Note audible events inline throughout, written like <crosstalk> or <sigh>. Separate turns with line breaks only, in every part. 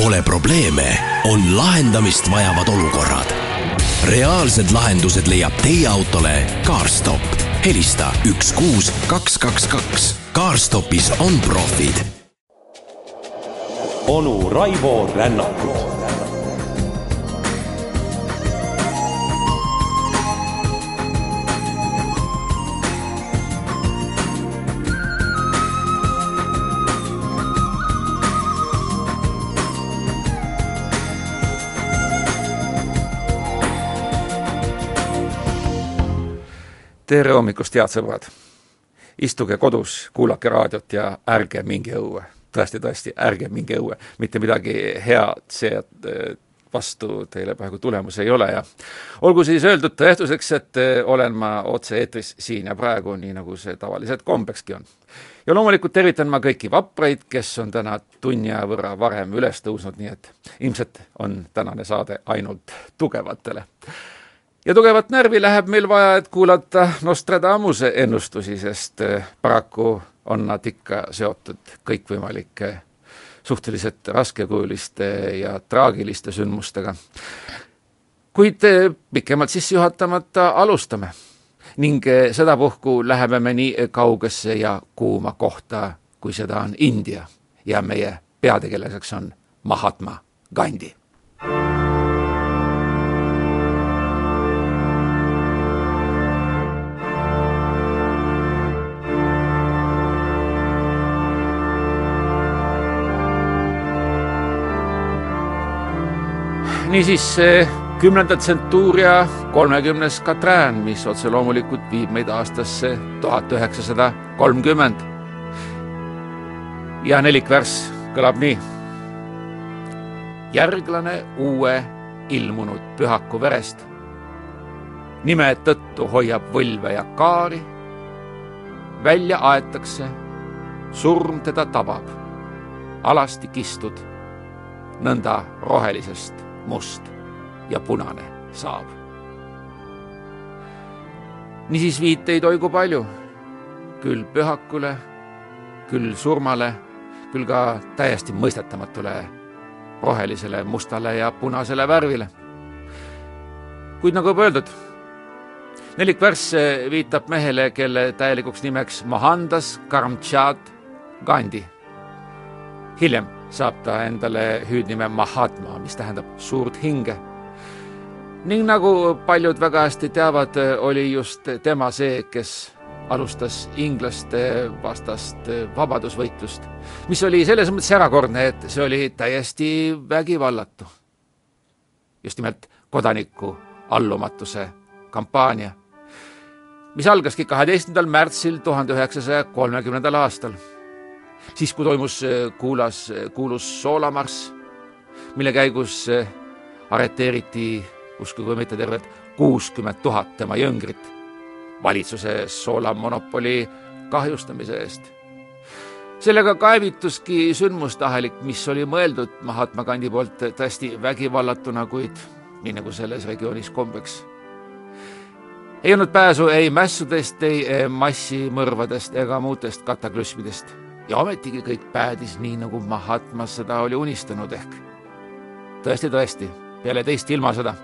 Pole probleeme, on lahendamist vajavad olukorrad. reaalsed lahendused leiab teie autole CarStop. helista üks kuus kaks kaks kaks. CarStopis on profid.
onu Raivo Rännakut
tere hommikust, head sõbrad! istuge kodus, kuulake raadiot ja ärge minge õue. tõesti, tõesti, ärge minge õue. mitte midagi head see vastu teile praegu tulemus ei ole ja olgu siis öeldud tõestuseks, et eh, olen ma otse-eetris siin ja praegu, nii nagu see tavaliselt kombekski on. ja loomulikult tervitan ma kõiki vapraid, kes on täna tunni aja võrra varem üles tõusnud, nii et ilmselt on tänane saade ainult tugevatele ja tugevat närvi läheb meil vaja, et kuulata Nostradamuse ennustusi, sest eh, paraku on nad ikka seotud kõikvõimalike suhteliselt raskekujuliste ja traagiliste sündmustega. kuid eh, pikemalt sisse juhatamata alustame ning eh, sedapuhku läheme me nii kaugesse ja kuuma kohta, kui seda on India ja meie peategelaseks on Mahatma Gandhi niisiis kümnenda tsentuuria kolmekümnes Katrään, mis otse loomulikult viib meid aastasse tuhat üheksasada kolmkümmend. ja nelikvärss kõlab nii. järglane uue ilmunud pühaku verest. nime tõttu hoiab võlve ja kaari. välja aetakse, surm teda tabab, alasti kistud nõnda rohelisest must ja punane saab. niisiis viiteid oigu palju, küll pühakule, küll surmale, küll ka täiesti mõistetamatule rohelisele, mustale ja punasele värvile. kuid nagu juba öeldud, nelik värss viitab mehele, kelle täielikuks nimeks Mohandas Karamtšad Gandhi. hiljem saab ta endale hüüdnime Mahatma, mis tähendab suurt hinge. ning nagu paljud väga hästi teavad, oli just tema see, kes alustas inglaste vastast vabadusvõitlust, mis oli selles mõttes erakordne, et see oli täiesti vägivallatu. just nimelt kodaniku allumatuse kampaania, mis algaski kaheteistkümnendal märtsil tuhande üheksasaja kolmekümnendal aastal siis, kui toimus äh, kuulas, äh, kuulus soolamarss, mille käigus äh, arreteeriti, uskuge või mitte, tervelt kuuskümmend tuhat tema jõngrit valitsuse soolamonopoli kahjustamise eest. sellega kaevituski sündmustahelik, mis oli mõeldud Mahatma Gandhi poolt tõesti vägivallatuna, kuid nii nagu selles regioonis kombeks. ei olnud pääsu ei mässudest, ei massimõrvadest ega muudest kataklüsmidest ja ometigi kõik päädis nii, nagu Mahatma seda oli unistanud ehk. tõesti, tõesti, peale teist ilmasõda,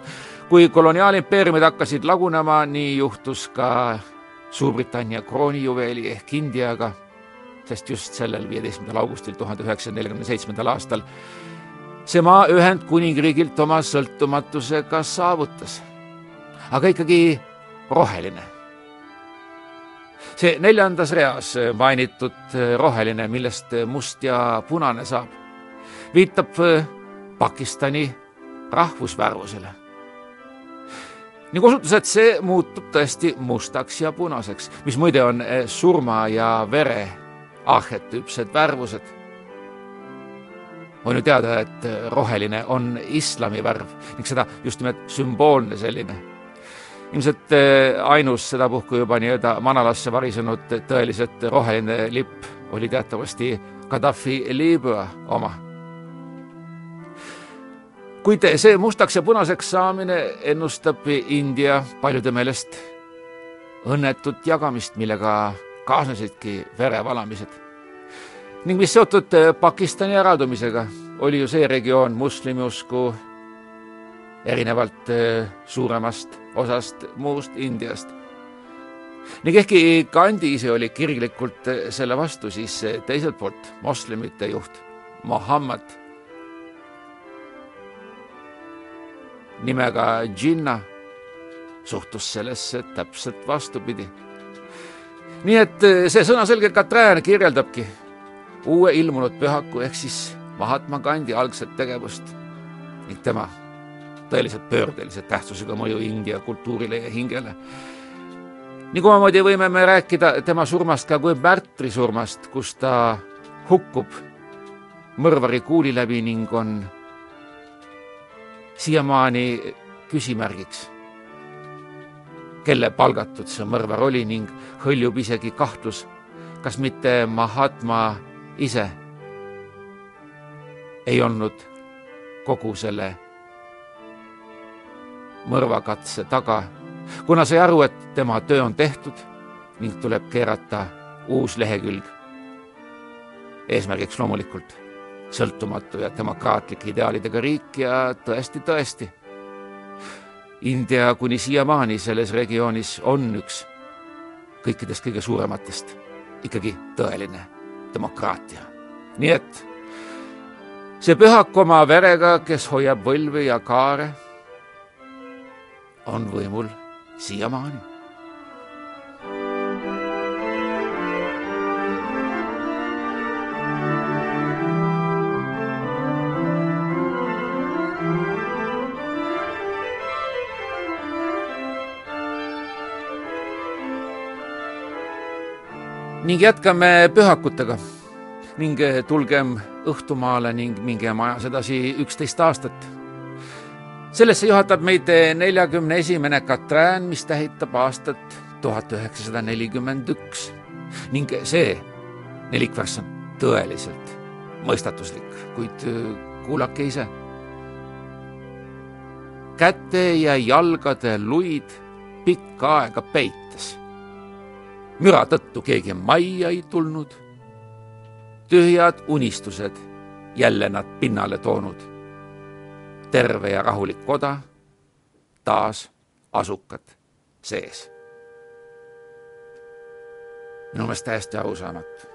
kui koloniaalimpeeriumid hakkasid lagunema, nii juhtus ka Suurbritannia kroonijuveeli ehk Indiaga, sest just sellel viieteistkümnendal augustil tuhande üheksasaja neljakümne seitsmendal aastal see maa Ühendkuningriigilt oma sõltumatuse ka saavutas. aga ikkagi roheline see neljandas reas mainitud äh, roheline, millest äh, must ja punane saab, viitab äh, Pakistani rahvusvärvusele. ning osutus, et see muutub tõesti mustaks ja punaseks, mis muide on surma ja vere arhetüüpsed värvused. on ju teada, et roheline on islami värv ning seda just nimelt sümboolne selline ilmselt eh, ainus sedapuhku juba nii-öelda manalasse varisenud tõeliselt roheline lipp oli teatavasti Gaddafi Liibüa oma. kuid see mustaks ja punaseks saamine ennustab India paljude meelest õnnetut jagamist, millega kaasnesidki verevalamised ning mis seotud Pakistani äradumisega oli ju see regioon moslemiusku erinevalt äh, suuremast osast muust Indiast. ning ehkki Gandhi ise oli kirglikult äh, selle vastu, siis äh, teiselt poolt moslemite juht Muhammad nimega Jinnah suhtus sellesse täpselt vastupidi. nii et see sõnaselge Katrään kirjeldabki uue ilmunud pühaku ehk siis Mahatma Gandhi algset tegevust ning tema tõeliselt pöördelise tähtsusega mõju India kultuurile ja hingele. nii kui omamoodi võime me rääkida tema surmast ka kui märtri surmast, kus ta hukkub mõrvari kuuli läbi ning on siiamaani küsimärgiks, kelle palgatud see mõrvar oli ning hõljub isegi kahtlus, kas mitte Mahatma ise ei olnud kogu selle mõrvakatse taga, kuna sai aru, et tema töö on tehtud ning tuleb keerata uus lehekülg. eesmärgiks loomulikult sõltumatu ja demokraatlik ideaalidega riik ja tõesti-tõesti, India kuni siiamaani selles regioonis on üks kõikidest kõige suurematest ikkagi tõeline demokraatia. nii et see pühak oma verega, kes hoiab võlvi ja kaare on võimul siiamaani. ning jätkame pühakutega ning tulgem õhtumaale ning minge majas edasi üksteist aastat sellesse juhatab meid neljakümne esimene Katrään, mis tähitab aastat tuhat üheksasada nelikümmend üks ning see nelikvärss on tõeliselt mõistatuslik, kuid äh, kuulake ise. käte ja jalgade luid pikka aega peites. müra tõttu keegi majja ei tulnud. tühjad unistused jälle nad pinnale toonud terve ja rahulik koda, taas asukad sees. minu meelest täiesti arusaamatu,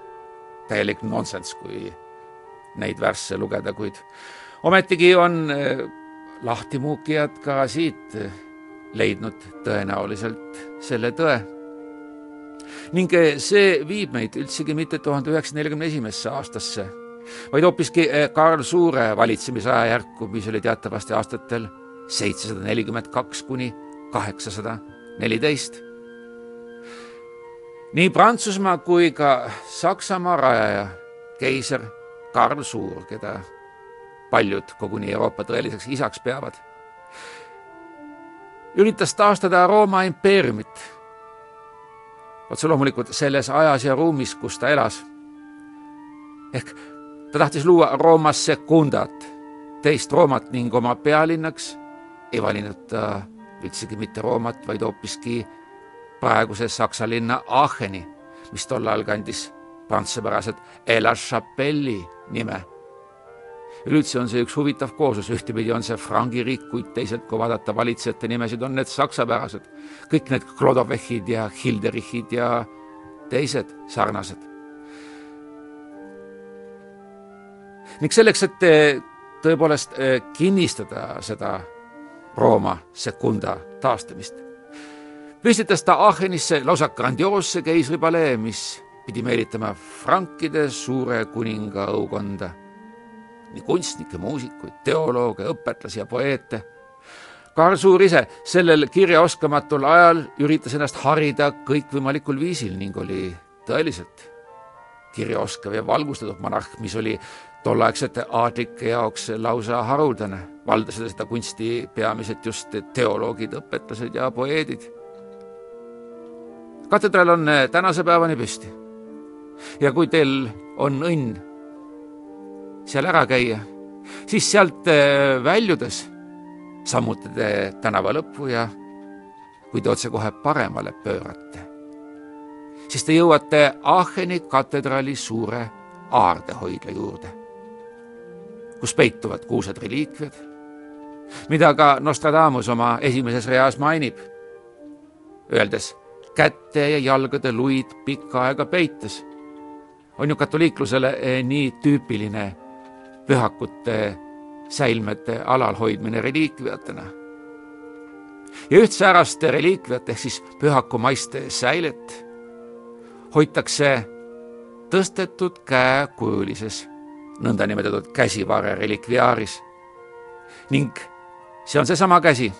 täielik nonsenss, kui neid värsse lugeda, kuid ometigi on eh, lahtimuukijad ka siit leidnud tõenäoliselt selle tõe. ning eh, see viib meid üldsegi mitte tuhande üheksasaja neljakümne esimesse aastasse vaid hoopiski eh, Karl Suure valitsemisaja järku, mis oli teatavasti aastatel seitsesada nelikümmend kaks kuni kaheksasada neliteist. nii Prantsusmaa kui ka Saksamaa rajaja, keiser Karl Suur, keda paljud koguni Euroopa tõeliseks isaks peavad, üritas taastada Rooma impeeriumit. otse loomulikult selles ajas ja ruumis, kus ta elas. ehk ta tahtis luua Roomas Secundat, teist Roomat ning oma pealinnaks ei valinud ta üldsegi mitte Roomat, vaid hoopiski praeguse Saksa linna Aacheni, mis tol ajal kandis prantsuspäraselt La Chapelle'i nime. üleüldse on see üks huvitav kooslus, ühtepidi on see Frangi riik, kuid teisalt, kui vaadata valitsejate nimesid, on need saksapärased. kõik need Klodovechid ja Hilderichid ja teised sarnased ning selleks, et eh, tõepoolest eh, kinnistada seda Rooma sekunda taastamist, püstitas ta Aachenisse lausa grandioosse keisripalee, mis pidi meelitama frankide suure kuninga õukonda. nii kunstnikke, muusikuid, teolooge, õpetlasi ja poeete. Karl Suur ise sellel kirjaoskamatul ajal üritas ennast harida kõikvõimalikul viisil ning oli tõeliselt kirjaoskav ja valgustatud monarh, mis oli tolleaegsete aadlike jaoks lausa haruldane. valdasid seda kunsti peamiselt just teoloogid, õpetlased ja poeedid. katedraal on tänase päevani püsti. ja kui teil on õnn seal ära käia, siis sealt väljudes sammute te tänava lõppu ja kui te otsekohe paremale pöörate, siis te jõuate Aacheni katedraali suure aardehoidla juurde kus peituvad kuulsad reliikviad, mida ka Nostradamus oma esimeses reas mainib, öeldes käte ja jalgade luid pikka aega peites, on ju katoliiklusele nii tüüpiline pühakute säilmete alalhoidmine reliikviatena. ja üht säärast reliikviat ehk siis pühakumaiste säilet hoitakse tõstetud käekujulises nõndanimetatud käsivarre relikviaaris ning see on seesama käsi,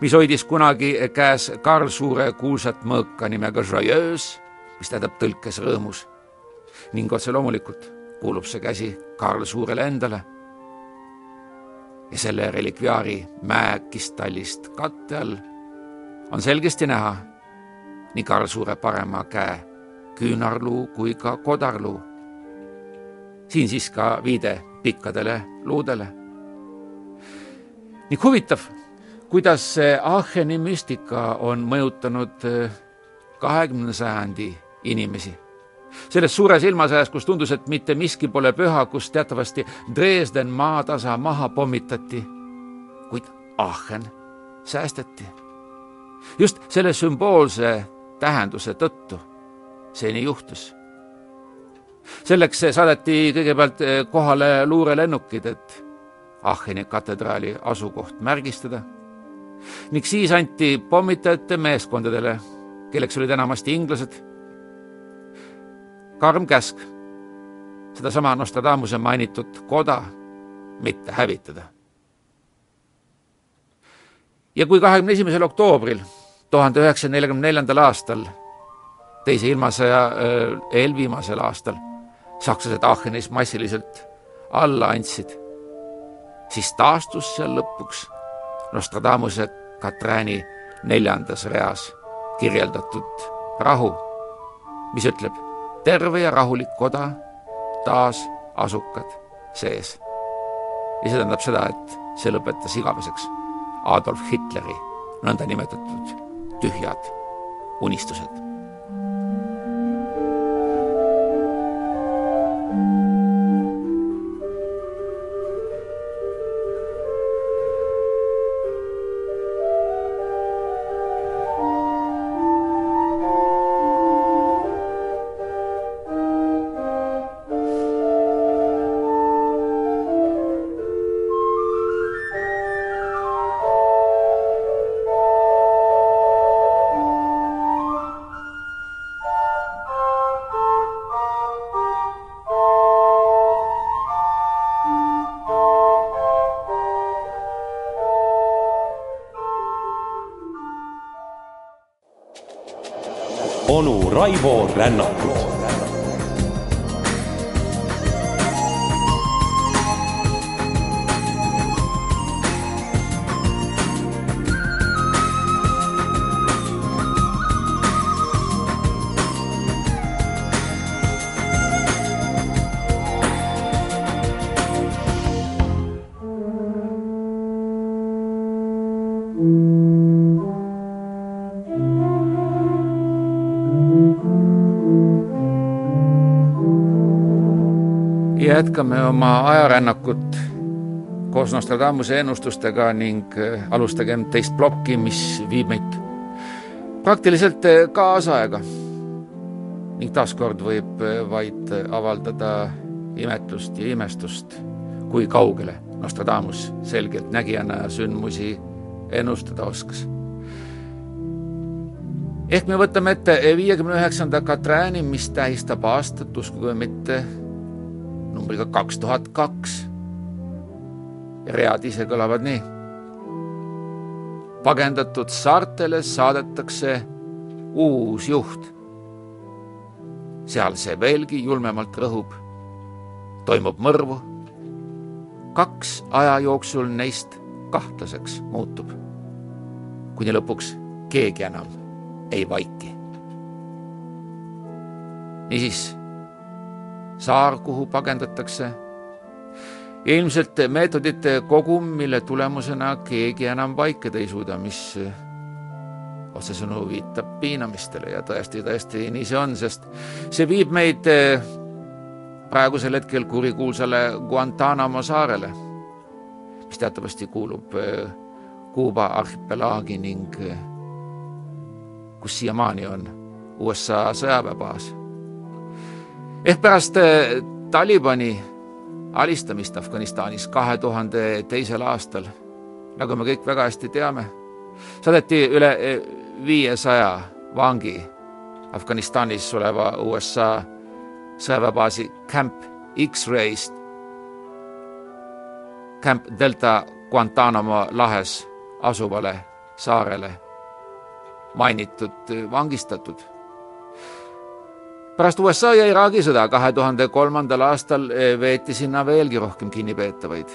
mis hoidis kunagi käes Karl Suure kuulsat mõõka nimega Joyeuse, mis tähendab tõlkes rõõmus. ning otse loomulikult kuulub see käsi Karl Suurele endale ja selle relikviaari mäekistallist katte all on selgesti näha nii Karl Suure parema käe küünarluu kui ka kodarluu. Siin siis ka viide pikkadele luudele. ning huvitav, kuidas Aacheni müstika on mõjutanud eh, kahekümnenda sajandi inimesi selles suures ilmasõjas, kus tundus, et mitte miski pole püha, kus teatavasti Dresden maatasa maha pommitati, kuid Aachen säästeti. just selle sümboolse tähenduse tõttu see nii juhtus. Selleks saadeti kõigepealt kohale luurelennukid, et Aacheni katedraali asukoht märgistada ning siis anti pommitajate meeskondadele, kelleks olid enamasti inglased karm käsk sedasama Nostradamuse mainitud koda mitte hävitada. ja kui kahekümne esimesel oktoobril tuhande üheksasaja neljakümne neljandal aastal, teise ilmasõja eelviimasel aastal, sakslased Aachenis massiliselt alla andsid, siis taastus seal lõpuks Nostradamuse Katrääni neljandas reas kirjeldatud rahu, mis ütleb terve ja rahulik koda, taas asukad sees. ja see tähendab seda, et see lõpetas igaveseks Adolf Hitleri nõndanimetatud tühjad unistused
Raivo Rännakut
jätkame oma ajarännakut koos Nostradamuse ennustustega ning äh, alustagem teist plokki, mis viib meid praktiliselt äh, kaasaega. ning taaskord võib äh, vaid avaldada imetlust ja imestust, kui kaugele Nostradamus selgeltnägijana sündmusi ennustada oskas. ehk me võtame ette viiekümne üheksanda Katrääni, mis tähistab aastat, uskuge või mitte, numbriga kaks tuhat kaks. read ise kõlavad nii. pagendatud saartele saadetakse uus juht. seal see veelgi julmemalt rõhub. toimub mõrvu. kaks aja jooksul neist kahtlaseks muutub. kuni lõpuks keegi enam ei vaiki. niisiis saar, kuhu pagendatakse. ilmselt meetodite kogum, mille tulemusena keegi enam vaikida ei suuda, mis otsesõnu viitab piinamistele ja tõesti, tõesti nii see on, sest see viib meid praegusel hetkel kurikuulsale Guantanamo saarele, mis teatavasti kuulub Kuuba arhipelaagi ning kus siiamaani on USA sõjaväebaas. Ehk pärast Talibani alistamist Afganistanis kahe tuhande teisel aastal, nagu me kõik väga hästi teame, saadeti üle viiesaja vangi Afganistanis oleva USA sõjaväebaasi Camp X-Ray'st Camp Delta Guantanamo lahes asuvale saarele mainitud vangistatud. Pärast USA ja Iraagi sõda kahe tuhande kolmandal aastal veeti sinna veelgi rohkem kinnipeetavaid.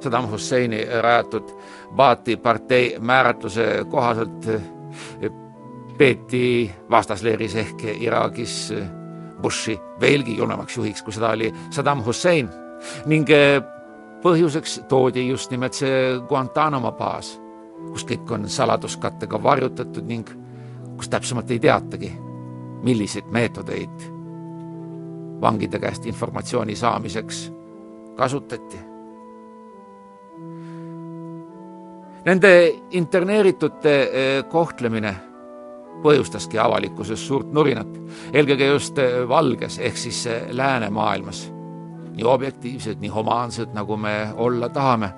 Saddam Husseini rajatud Baathi partei määratluse kohaselt peeti vastasleeris ehk Iraagis Bushi veelgi julmemaks juhiks, kui seda oli Saddam Hussein ning põhjuseks toodi just nimelt see Guantanamo baas, kus kõik on saladuskattega varjutatud ning kus täpsemalt ei teatagi, milliseid meetodeid vangide käest informatsiooni saamiseks kasutati. Nende interneeritute kohtlemine põhjustaski avalikkuses suurt nurinat, eelkõige just valges ehk siis läänemaailmas. nii objektiivsed, nii humaansed, nagu me olla tahame.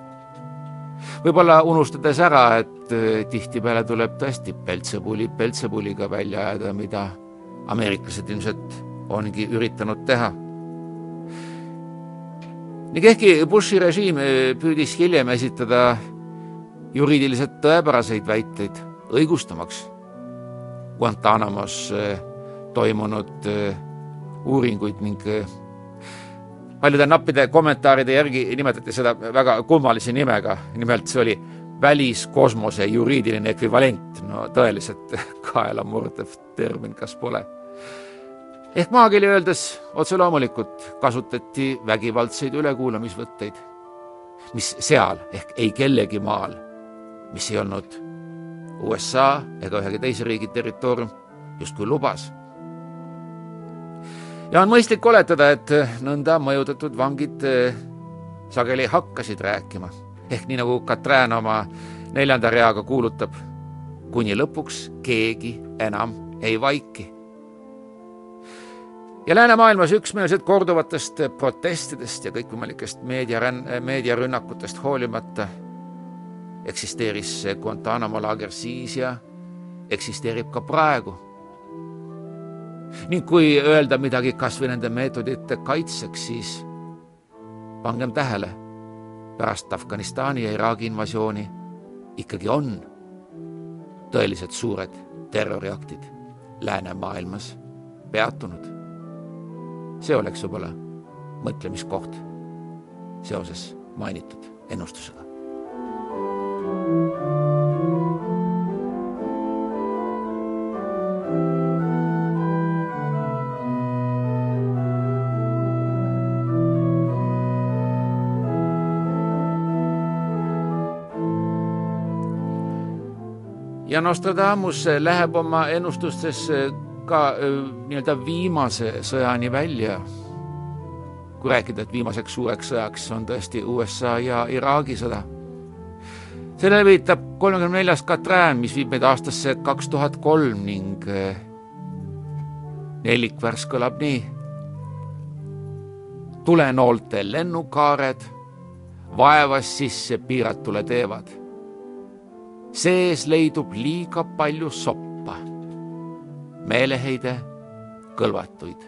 võib-olla unustades ära, et tihtipeale tuleb tõesti peltsepuli peltsepuliga välja ajada, mida ameeriklased ilmselt ongi üritanud teha. ning ehkki Bushi režiim püüdis hiljem esitada juriidiliselt tõepäraseid väiteid õigustamaks Guantanamos toimunud uuringuid ning paljude nappide kommentaaride järgi nimetati seda väga kummalise nimega, nimelt see oli väliskosmose juriidiline ekvivalent, no tõeliselt <laughs> kaelamurdev termin, kas pole? ehk maakeeli öeldes otse loomulikult kasutati vägivaldseid ülekuulamisvõtteid, mis seal ehk ei kellegi maal, mis ei olnud USA ega ühegi teise riigi territoorium justkui lubas. ja on mõistlik oletada, et nõnda mõjutatud vangid sageli hakkasid rääkima, ehk nii nagu Katrin oma neljanda reaga kuulutab, kuni lõpuks keegi enam ei vaiki. ja läänemaailmas üksmeelselt korduvatest protestidest ja kõikvõimalikest meediaränn-, meediarünnakutest hoolimata eksisteeris Guantanamo laager siis ja eksisteerib ka praegu. ning kui öelda midagi kas või nende meetodite kaitseks, siis pangem tähele, pärast Afganistani ja Iraagi invasiooni ikkagi on tõeliselt suured terroriaktid läänemaailmas peatunud. see oleks võib-olla mõtlemiskoht seoses mainitud ennustusega. Ja Nostradamus läheb oma ennustustes ka nii-öelda viimase sõjani välja. kui rääkida, et viimaseks suureks sõjaks on tõesti USA ja Iraagi sõda. sellele viitab kolmekümne neljas Katrin, mis viib meid aastasse kaks tuhat kolm ning nelikvärs kõlab nii. tulenoolte lennukaared vaevas sisse piiratule teevad sees leidub liiga palju soppa. meeleheide kõlvatuid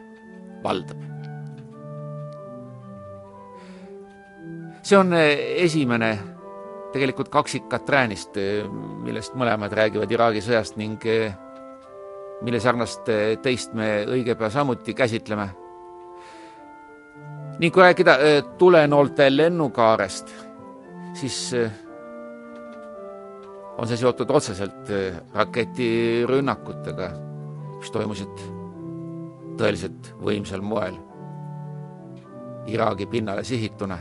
valdab. see on esimene tegelikult kaksik Katrinist, millest mõlemad räägivad Iraagi sõjast ning mille sarnast teist me õige pea samuti käsitleme. ning kui rääkida tulenoolte lennukaarest, siis on see seotud otseselt raketirünnakutega, mis toimusid tõeliselt võimsal moel Iraagi pinnale sihituna.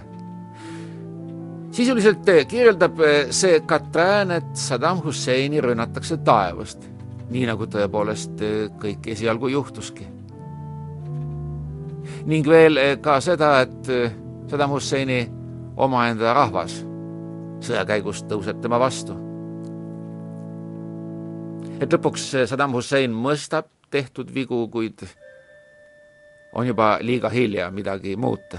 sisuliselt kirjeldab see Katrin, et Saddam Husseini rünnatakse taevast, nii nagu tõepoolest kõik esialgu juhtuski. ning veel ka seda, et Saddam Husseini omaenda rahvas sõja käigus tõuseb tema vastu. Et lõpuks Saddam Hussein mõistab tehtud vigu, kuid on juba liiga hilja midagi muuta.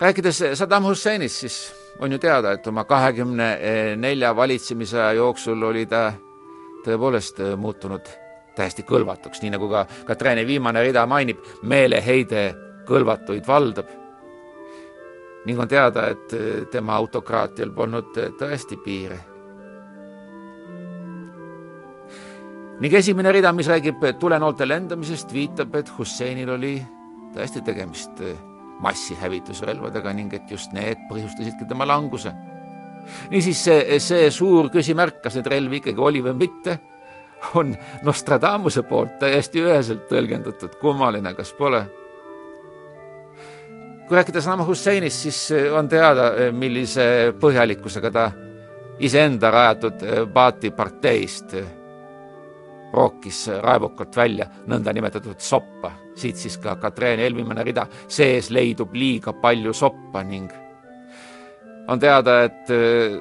rääkides Saddam Husseinist, siis on ju teada, et oma kahekümne nelja valitsemisaja jooksul oli ta tõepoolest muutunud täiesti kõlvatuks, nii nagu ka Katrini viimane rida mainib, meeleheide kõlvatuid valdab. ning on teada, et tema autokraatial polnud tõesti piire ning esimene rida, mis räägib tulenoolte lendamisest, viitab, et Husseinil oli tõesti tegemist äh, massihävitusrelvadega ning et just need põhjustasidki tema languse. niisiis see, see suur küsimärk, kas neid relvi ikkagi oli või mitte, on Nostradamuse poolt täiesti üheselt tõlgendatud, kummaline, kas pole? kui rääkida Saddam Husseinist, siis äh, on teada, äh, millise põhjalikkusega ta iseenda rajatud Baathi parteist rookis raevukalt välja nõndanimetatud soppa. siit siis ka Katreeni eelmine rida, sees leidub liiga palju soppa ning on teada, et äh,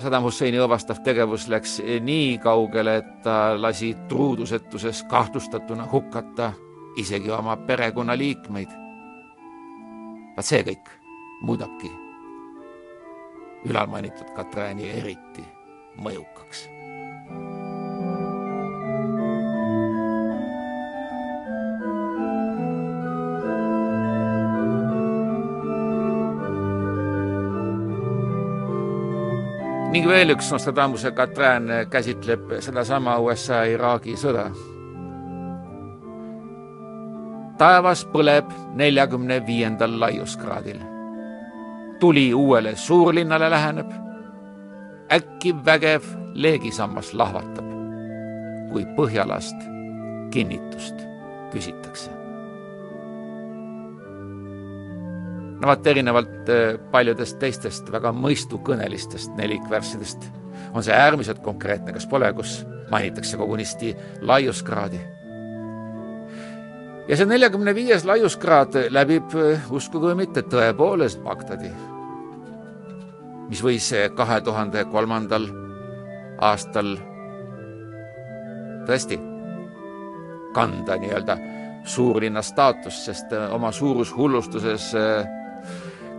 Saddam Husseini õõvastav tegevus läks nii kaugele, et ta lasi truudusetuses kahtlustatuna hukata isegi oma perekonnaliikmeid. vaat see kõik muudabki ülalmainitud Katreeni eriti mõjukaks ning veel üks Nostradamuse Katrin käsitleb sedasama USA-Iraagi sõda. taevas põleb neljakümne viiendal laiuskraadil. tuli uuele suurlinnale läheneb. äkki vägev leegisammas lahvatab, kui Põhjalast kinnitust küsitakse no vaat erinevalt äh, paljudest teistest väga mõistukõnelistest nelikvärssidest on see äärmiselt konkreetne, kas pole, kus mainitakse kogunisti laiuskraadi. ja see neljakümne viies laiuskraad läbib, äh, uskuge või mitte, tõepoolest Bagdadi, mis võis kahe tuhande kolmandal aastal tõesti kanda nii-öelda suurlinna staatust, sest oma suurushullustuses äh,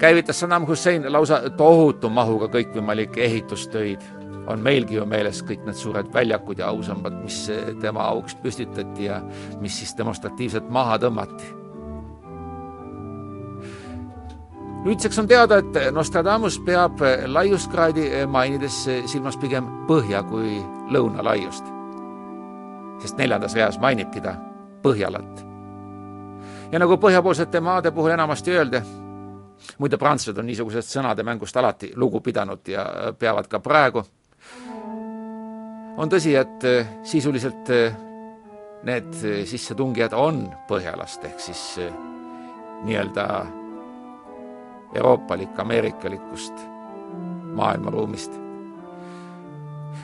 käivitas Saddam Hussein lausa tohutu mahuga kõikvõimalikke ehitustöid. on meilgi ju meeles kõik need suured väljakud ja ausambad, mis tema auks püstitati ja mis siis demonstratiivselt maha tõmmati. nüüdseks on teada, et Nostradamus peab laiuskraadi mainides silmas pigem põhja kui lõuna laiust. sest neljandas reas mainibki ta Põhjalat. ja nagu põhjapoolsete maade puhul enamasti öelda, muide, prantslased on niisugusest sõnade mängust alati lugu pidanud ja peavad ka praegu. on tõsi, et äh, sisuliselt äh, need äh, sissetungijad on Põhjalast ehk siis nii-öelda euroopalik, ameerikalikust maailmaruumist.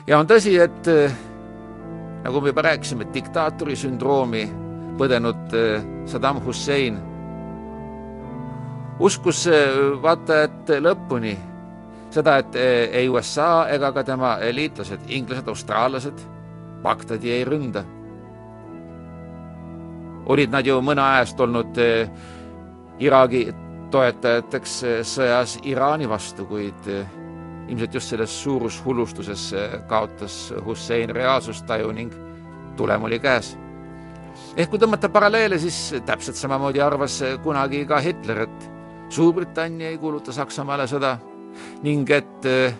ja on tõsi, et nagu me juba rääkisime, diktaatori sündroomi põdenud Saddam Hussein uskus vaata et lõpuni seda, et eh, ei USA ega ka tema liitlased, inglased, austraallased Bagdadi ei ründa. olid nad ju mõne aja eest olnud eh, Iraagi toetajateks eh, sõjas Iraani vastu, kuid ilmselt just selles suurushullustuses kaotas Hussein reaalsustaju ning tulem oli käes. ehk kui tõmmata paralleele, siis täpselt samamoodi arvas kunagi ka Hitler, et Suurbritannia ei kuuluta Saksamaale sõda ning et äh,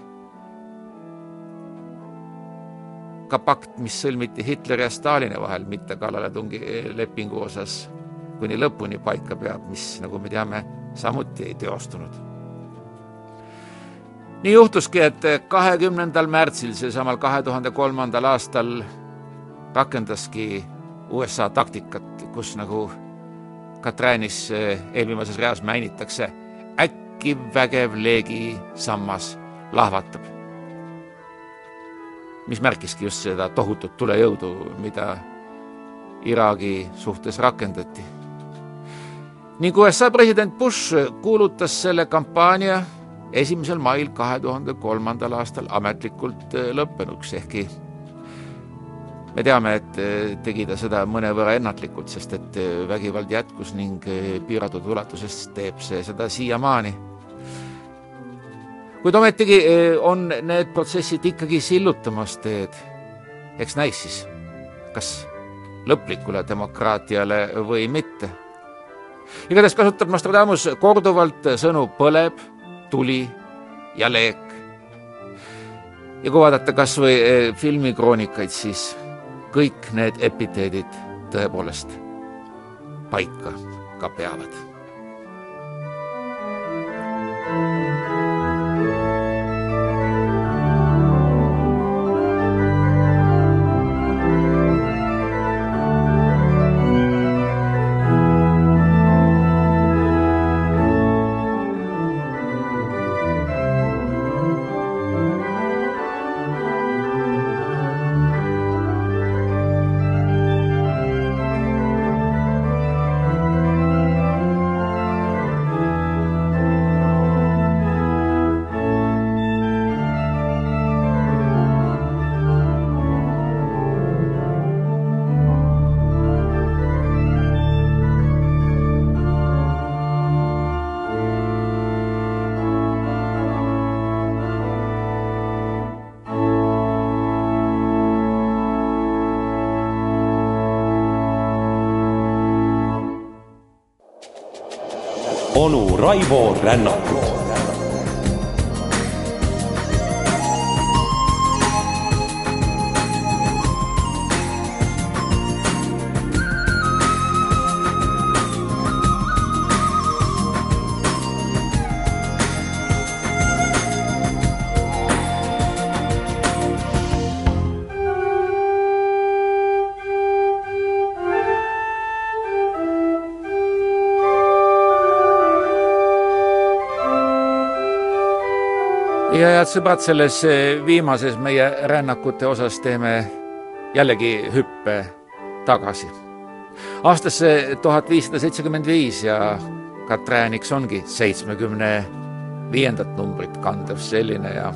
ka pakt, mis sõlmiti Hitleri ja Stalini vahel mitte kallaletungi lepingu osas, kuni lõpuni paika peab, mis, nagu me teame, samuti ei teostunud. nii juhtuski, et kahekümnendal märtsil seesamal kahe tuhande kolmandal aastal rakendaski USA taktikat, kus nagu Katräänis eh, eelviimases reas mainitakse, äkki vägev leegisammas lahvatab. mis märkiski just seda tohutut tulejõudu, mida Iraagi suhtes rakendati. ning USA president Bush kuulutas selle kampaania esimesel mail kahe tuhande kolmandal aastal ametlikult äh, lõppenuks, ehkki me teame, et äh, tegi ta seda mõnevõrra ennatlikult, sest et äh, vägivald jätkus ning piiratud ulatuses teeb see seda siiamaani. kuid ometigi on need protsessid ikkagi sillutamas teed. eks näis siis, kas lõplikule demokraatiale või mitte. igatahes kasutab Nostradamus korduvalt sõnu põleb tuli ja leek. ja kui vaadata kas või eh, filmikroonikaid, siis kõik need epiteedid tõepoolest paika ka peavad
onu Raivo Rännakut
ja head sõbrad, selles eh, viimases meie rännakute osas teeme jällegi hüppe tagasi. aastasse tuhat viissada seitsekümmend viis ja Katrääniks ongi seitsmekümne viiendat numbrit kandev selline ja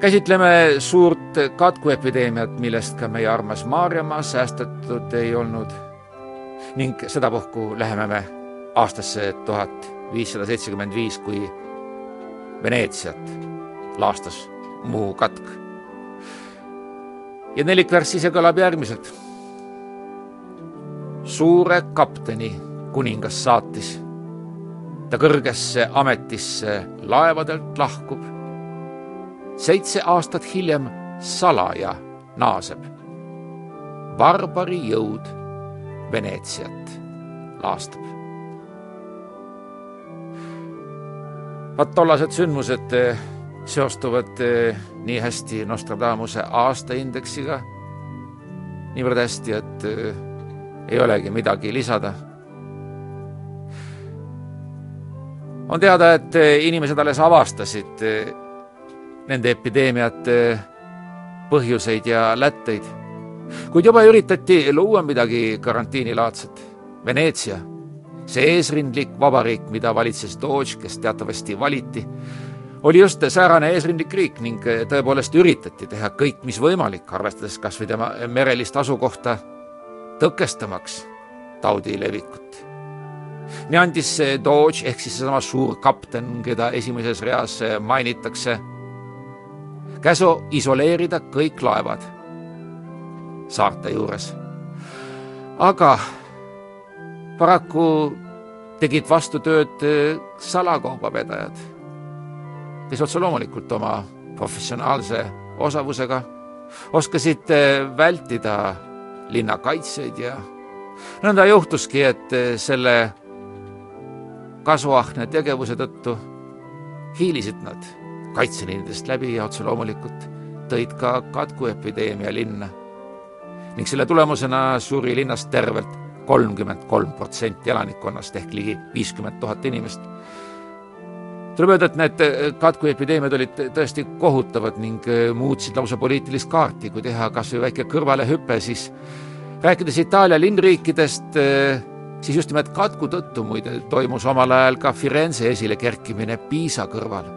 käsitleme suurt katkuepideemiat, millest ka meie armas Maarjamaa säästetud ei olnud. ning sedapuhku läheme me aastasse tuhat viissada seitsekümmend viis, kui Veneetsiat laastas Muhu katk. ja nelikvärss ise kõlab järgmiselt. suure kapteni kuningas saatis, ta kõrgesse ametisse laevadelt lahkub. seitse aastat hiljem salaja naaseb. barbari jõud Veneetsiat laastab. Vaat tollased sündmused eh, seostuvad eh, nii hästi Nostradamuse aastaindeksiga, niivõrd hästi, et eh, ei olegi midagi lisada. on teada, et inimesed alles avastasid nende epideemiate põhjuseid ja lätteid, kuid juba üritati luua midagi karantiinilaadset. Veneetsia see eesrindlik vabariik, mida valitses Doge, kes teatavasti valiti, oli just säärane eesrindlik riik ning tõepoolest üritati teha kõik, mis võimalik, arvestades kas või tema merelist asukohta, tõkestamaks taudi levikut. nii andis Doge ehk siis seesama suur kapten, keda esimeses reas mainitakse, käsu isoleerida kõik laevad saarte juures. aga paraku tegid vastutööd eh, salakaubavedajad, kes otse loomulikult oma professionaalse osavusega oskasid eh, vältida linnakaitseid ja nõnda juhtuski, et eh, selle kasuahne tegevuse tõttu hiilisid nad kaitseliinidest läbi ja otse loomulikult tõid ka katkuepideemia linna. ning selle tulemusena suri linnast tervelt kolmkümmend kolm protsenti elanikkonnast ehk ligi viiskümmend tuhat inimest. tuleb öelda, et need äh, katkuepideemiad olid tõesti kohutavad ning äh, muutsid lausa poliitilist kaarti, kui teha kas või väike kõrvalehüpe, siis rääkides Itaalia linnriikidest, äh, siis just nimelt katku tõttu muide toimus omal ajal ka Firenze esilekerkimine Piisa kõrval.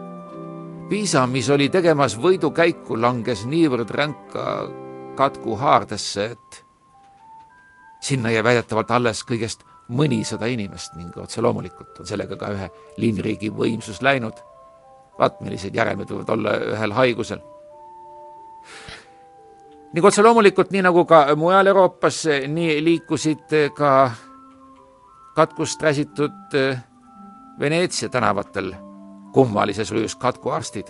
Piisa, mis oli tegemas võidukäiku, langes niivõrd ränka katku haardesse, et sinna jäi väidetavalt alles kõigest mõnisada inimest ning otse loomulikult on sellega ka ühe linnriigi võimsus läinud. vaat millised järelmid võivad olla ühel haigusel. ning otse loomulikult, nii nagu ka mujal Euroopas, nii liikusid ka katkust räsitud Veneetsia tänavatel kummalises rüüs katkuarstid.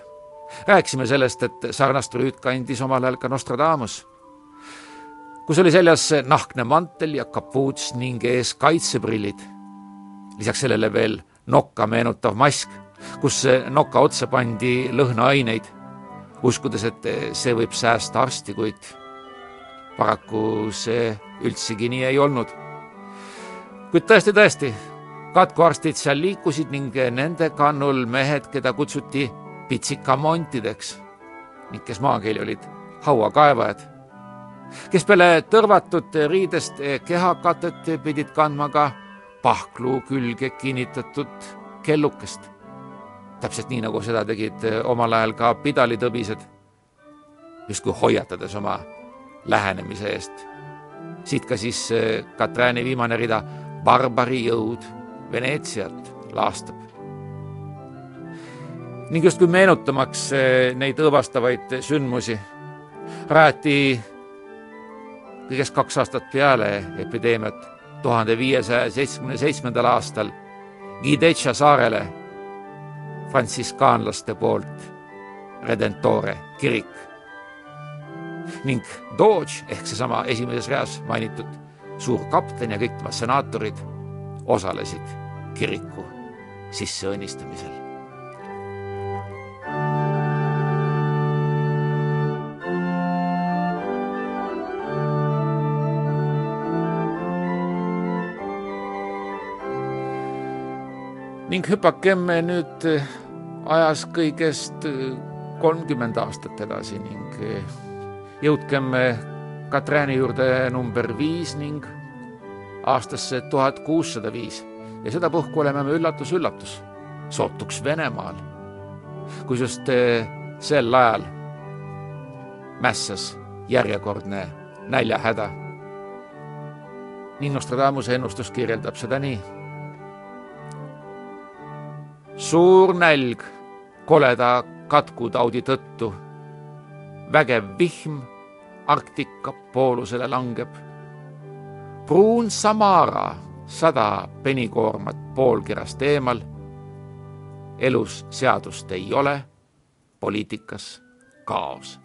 rääkisime sellest, et sarnast rüüd kandis omal ajal ka Nostradamus kus oli seljas nahkne mantel ja kapuuts ning ees kaitseprillid. lisaks sellele veel nokka meenutav mask, kus noka otsa pandi lõhnaaineid, uskudes, et see võib säästa arsti, kuid paraku see üldsegi nii ei olnud. kuid tõesti, tõesti, katkuarstid seal liikusid ning nende kannul mehed, keda kutsuti pitsikamontideks ning kes maakeeli olid hauakaevajad kes peale tõrvatud riidest kehakatet pidid kandma ka pahklu külge kinnitatud kellukest. täpselt nii, nagu seda tegid omal ajal ka pidalitõbised, justkui hoiatades oma lähenemise eest. siit ka siis Katrääni viimane rida, barbari jõud Veneetsiat laastab. ning justkui meenutamaks neid õõvastavaid sündmusi, rajati kõigest kaks aastat peale epideemiat, tuhande viiesaja seitsmekümne seitsmendal aastal Gidecha saarele frantsiskaanlaste poolt Redentore kirik ning Dodge ehk seesama esimeses reas mainitud suur kapten ja kõik tema senaatorid osalesid kiriku sisseõnnistamisel. Ning hüpakem nüüd äh, ajas kõigest äh, kolmkümmend aastat edasi ning äh, jõudkem Katrääni juurde number viis ning aastasse tuhat kuussada viis. Ja sedapuhku oleme me üllatus-üllatus, sootuks Venemaal, kus just sel ajal mässas järjekordne näljahäda. ning Nostradamuse ennustus kirjeldab seda nii suur nälg koleda katkutaudi tõttu. vägev vihm Arktika poolusele langeb. pruun Samara sada penikoormat poolkerast eemal. elus seadust ei ole, poliitikas kaos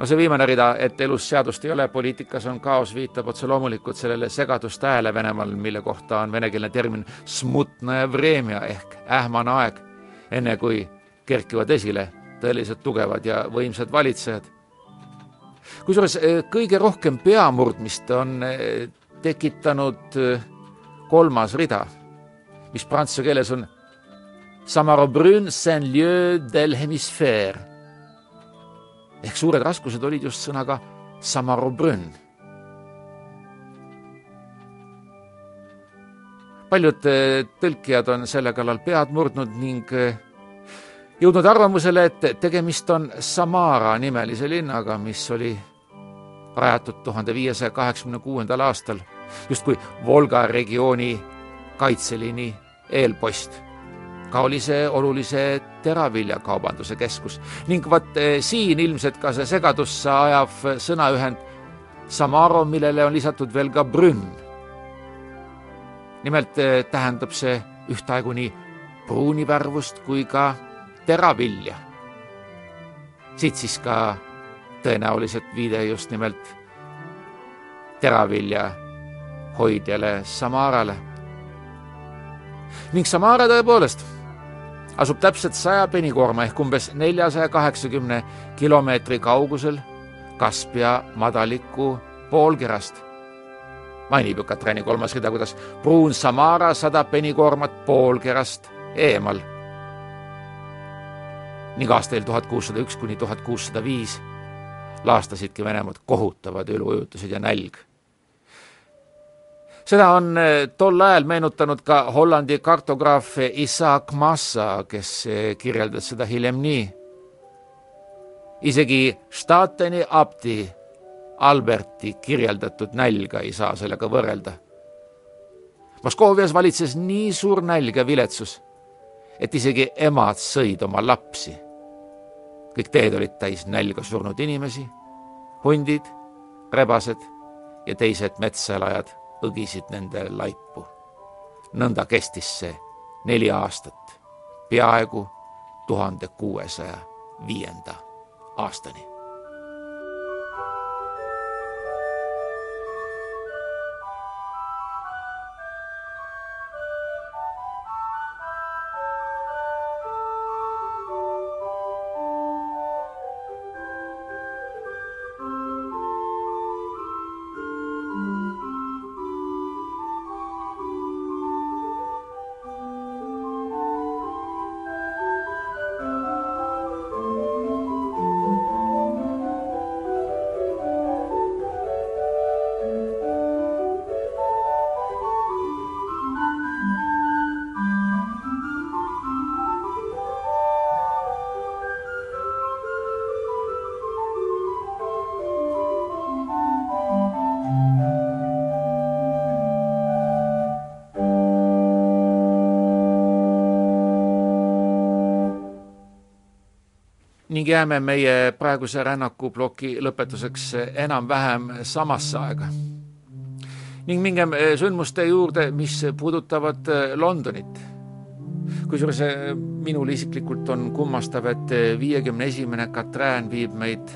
no see viimane rida, et elus seadust ei ole, poliitikas on kaos, viitab otse loomulikult sellele segadust hääle Venemaal, mille kohta on venekeelne termin smutnaja vremja ehk ähmane aeg, enne kui kerkivad esile tõeliselt tugevad ja võimsad valitsejad. kusjuures eh, kõige rohkem peamurdmist on eh, tekitanud eh, kolmas rida, mis prantsuse keeles on Samarobrun Saint-Lieu del Hemisphère ehk suured raskused olid just sõnaga Samarobrõn. paljud eh, tõlkijad on selle kallal pead murdnud ning eh, jõudnud arvamusele, et tegemist on Samara nimelise linnaga, mis oli rajatud tuhande viiesaja kaheksakümne kuuendal aastal justkui Volga regiooni kaitseliini eelpost ka oli see olulise teraviljakaubanduse keskus ning vot eh, siin ilmselt ka see segadusse ajav sõnaühend Samaro, millele on lisatud veel ka brünn. nimelt eh, tähendab see ühtaegu nii pruunivärvust kui ka teravilja. siit siis ka tõenäoliselt viide just nimelt teravilja hoidjale Samarale. ning Samara tõepoolest asub täpselt saja penikoorma ehk umbes neljasaja kaheksakümne kilomeetri kaugusel Kaspia madaliku poolkerast. mainib ju Katrani kolmas rida, kuidas pruun Samara sada penikoormat poolkerast eemal. ning aastail tuhat kuussada üks kuni tuhat kuussada viis laastasidki Venemaad kohutavad üluujutused ja nälg. Seda on tol ajal meenutanud ka Hollandi kartograaf Isaac Massa, kes kirjeldas seda hiljem nii. isegi Stateni abdi Alberti kirjeldatud nälga ei saa sellega võrrelda. Moskoovias valitses nii suur nälg ja viletsus, et isegi emad sõid oma lapsi. kõik teed olid täis nälga surnud inimesi, hundid, rebased ja teised metsaelajad õgisid nende laipu. nõnda kestis see neli aastat, peaaegu tuhande kuuesaja viienda aastani. Ning jääme meie praeguse rännakuploki lõpetuseks enam-vähem samasse aega. ning mingem sündmuste juurde, mis puudutavad Londonit. kusjuures minul isiklikult on kummastav, et viiekümne esimene Katrään viib meid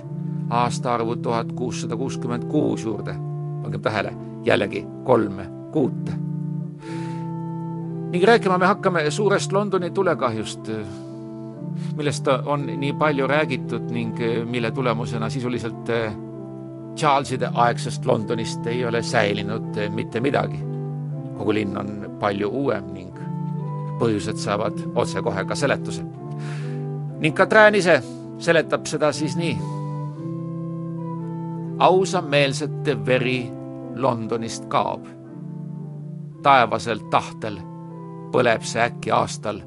aastaarvu tuhat kuussada kuuskümmend kuus juurde. pangem tähele, jällegi kolme kuute. ning rääkima me hakkame suurest Londoni tulekahjust millest on nii palju räägitud ning eh, mille tulemusena sisuliselt eh, Charleside aegsest Londonist ei ole säilinud eh, mitte midagi. kogu linn on palju uuem ning põhjused saavad otsekohe ka seletuse. ning Katrin ise seletab seda siis nii. ausameelsete veri Londonist kaob. taevasel tahtel põleb see äkki aastal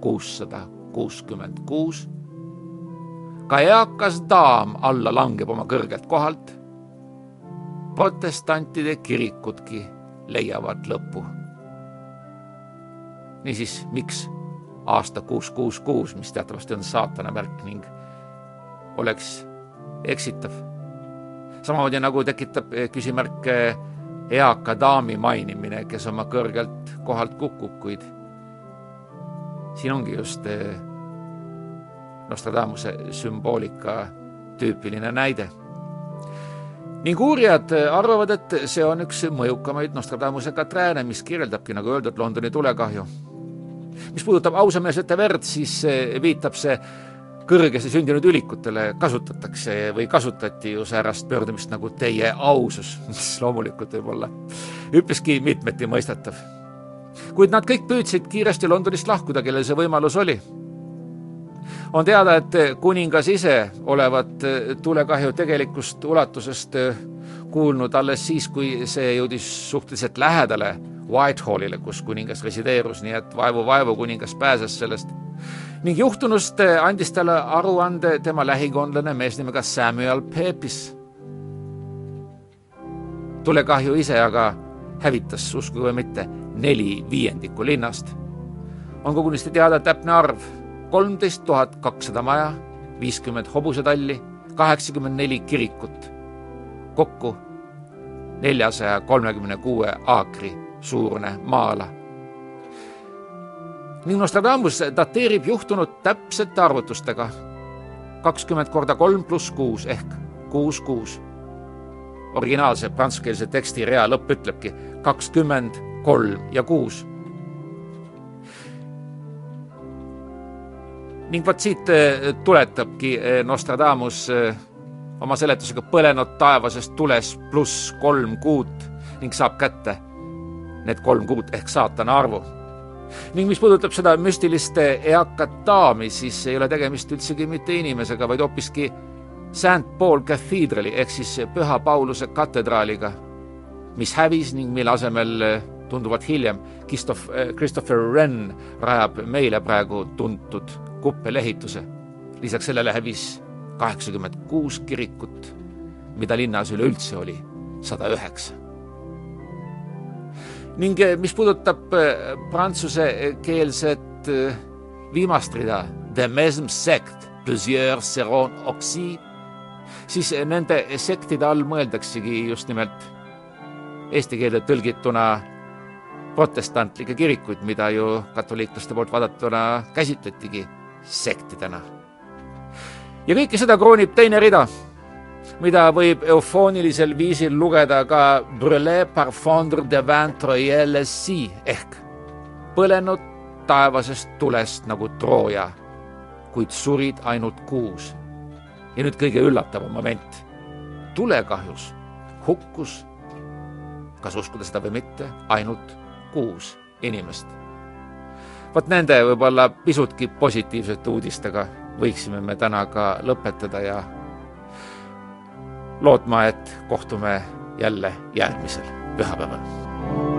kuussada kuuskümmend kuus. ka eakas daam alla langeb oma kõrgelt kohalt. protestantide kirikudki leiavad lõpu. niisiis, miks aasta kuus, kuus, kuus, mis teatavasti on saatana märk ning oleks eksitav. samamoodi nagu tekitab küsimärke eaka daami mainimine, kes oma kõrgelt kohalt kukub, kuid siin ongi just eh, Nostradamuse sümboolika tüüpiline näide. ning uurijad arvavad, et see on üks mõjukamaid Nostradamuse katrääne, mis kirjeldabki, nagu öeldud, Londoni tulekahju. mis puudutab ausameelsete verd, siis viitab see kõrgesti sündinud ülikutele kasutatakse või kasutati ju säärast pöördumist nagu teie ausus, <laughs> mis loomulikult võib olla üpriski mitmeti mõistetav kuid nad kõik püüdsid kiiresti Londonist lahkuda, kellel see võimalus oli. on teada, et kuningas ise olevat tulekahju tegelikust ulatusest kuulnud alles siis, kui see jõudis suhteliselt lähedale Whitehallile, kus kuningas resideerus, nii et vaevu-vaevu kuningas pääses sellest. ning juhtunust andis talle aruande tema lähikondlane mees nimega Samuel Pepys. tulekahju ise aga hävitas, uskuge või mitte neli viiendikku linnast. on kogunisti teada täpne arv kolmteist tuhat kakssada maja, viiskümmend hobusetalli, kaheksakümmend neli kirikut. kokku neljasaja kolmekümne kuue aakri suurune maa-ala. ning Nostradamus dateerib juhtunut täpsete arvutustega kakskümmend korda kolm pluss kuus ehk kuus kuus. originaalse prantsuskeelse teksti rea lõpp ütlebki kakskümmend kolm ja kuus. ning vot siit äh, tuletabki äh, Nostradamus äh, oma seletusega põlenud taevasest tules pluss kolm kuut ning saab kätte need kolm kuut ehk saatana arvu. ning mis puudutab seda müstilist eakat daami, siis ei ole tegemist üldsegi mitte inimesega, vaid hoopiski St Paul Cathedrali ehk siis Püha Pauluse katedraaliga mis hävis ning mille asemel tunduvalt hiljem Christoph, Christopher Wren rajab meile praegu tuntud kuppelehituse. lisaks sellele hävis kaheksakümmend kuus kirikut, mida linnas üleüldse oli sada üheksa. ning mis puudutab prantsusekeelset viimast rida, The Mesm Sect, plusieurs seront oxy, siis nende sektide all mõeldaksegi just nimelt eesti keelde tõlgituna protestantlikke kirikuid, mida ju katoliiklaste poolt vaadatuna käsitletigi sektidena. ja kõike seda kroonib teine rida, mida võib eufoonilisel viisil lugeda ka Brûlé par fondre de vin troyelesi ehk põlenud taevasest tulest nagu Trooja, kuid surid ainult kuus. ja nüüd kõige üllatavam moment. tulekahjus hukkus, kas uskuda seda või mitte, ainult kuus inimest. vot nende võib-olla pisutki positiivsete uudistega võiksime me täna ka lõpetada ja lootma, et kohtume jälle järgmisel pühapäeval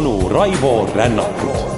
onu Raivo Rännakut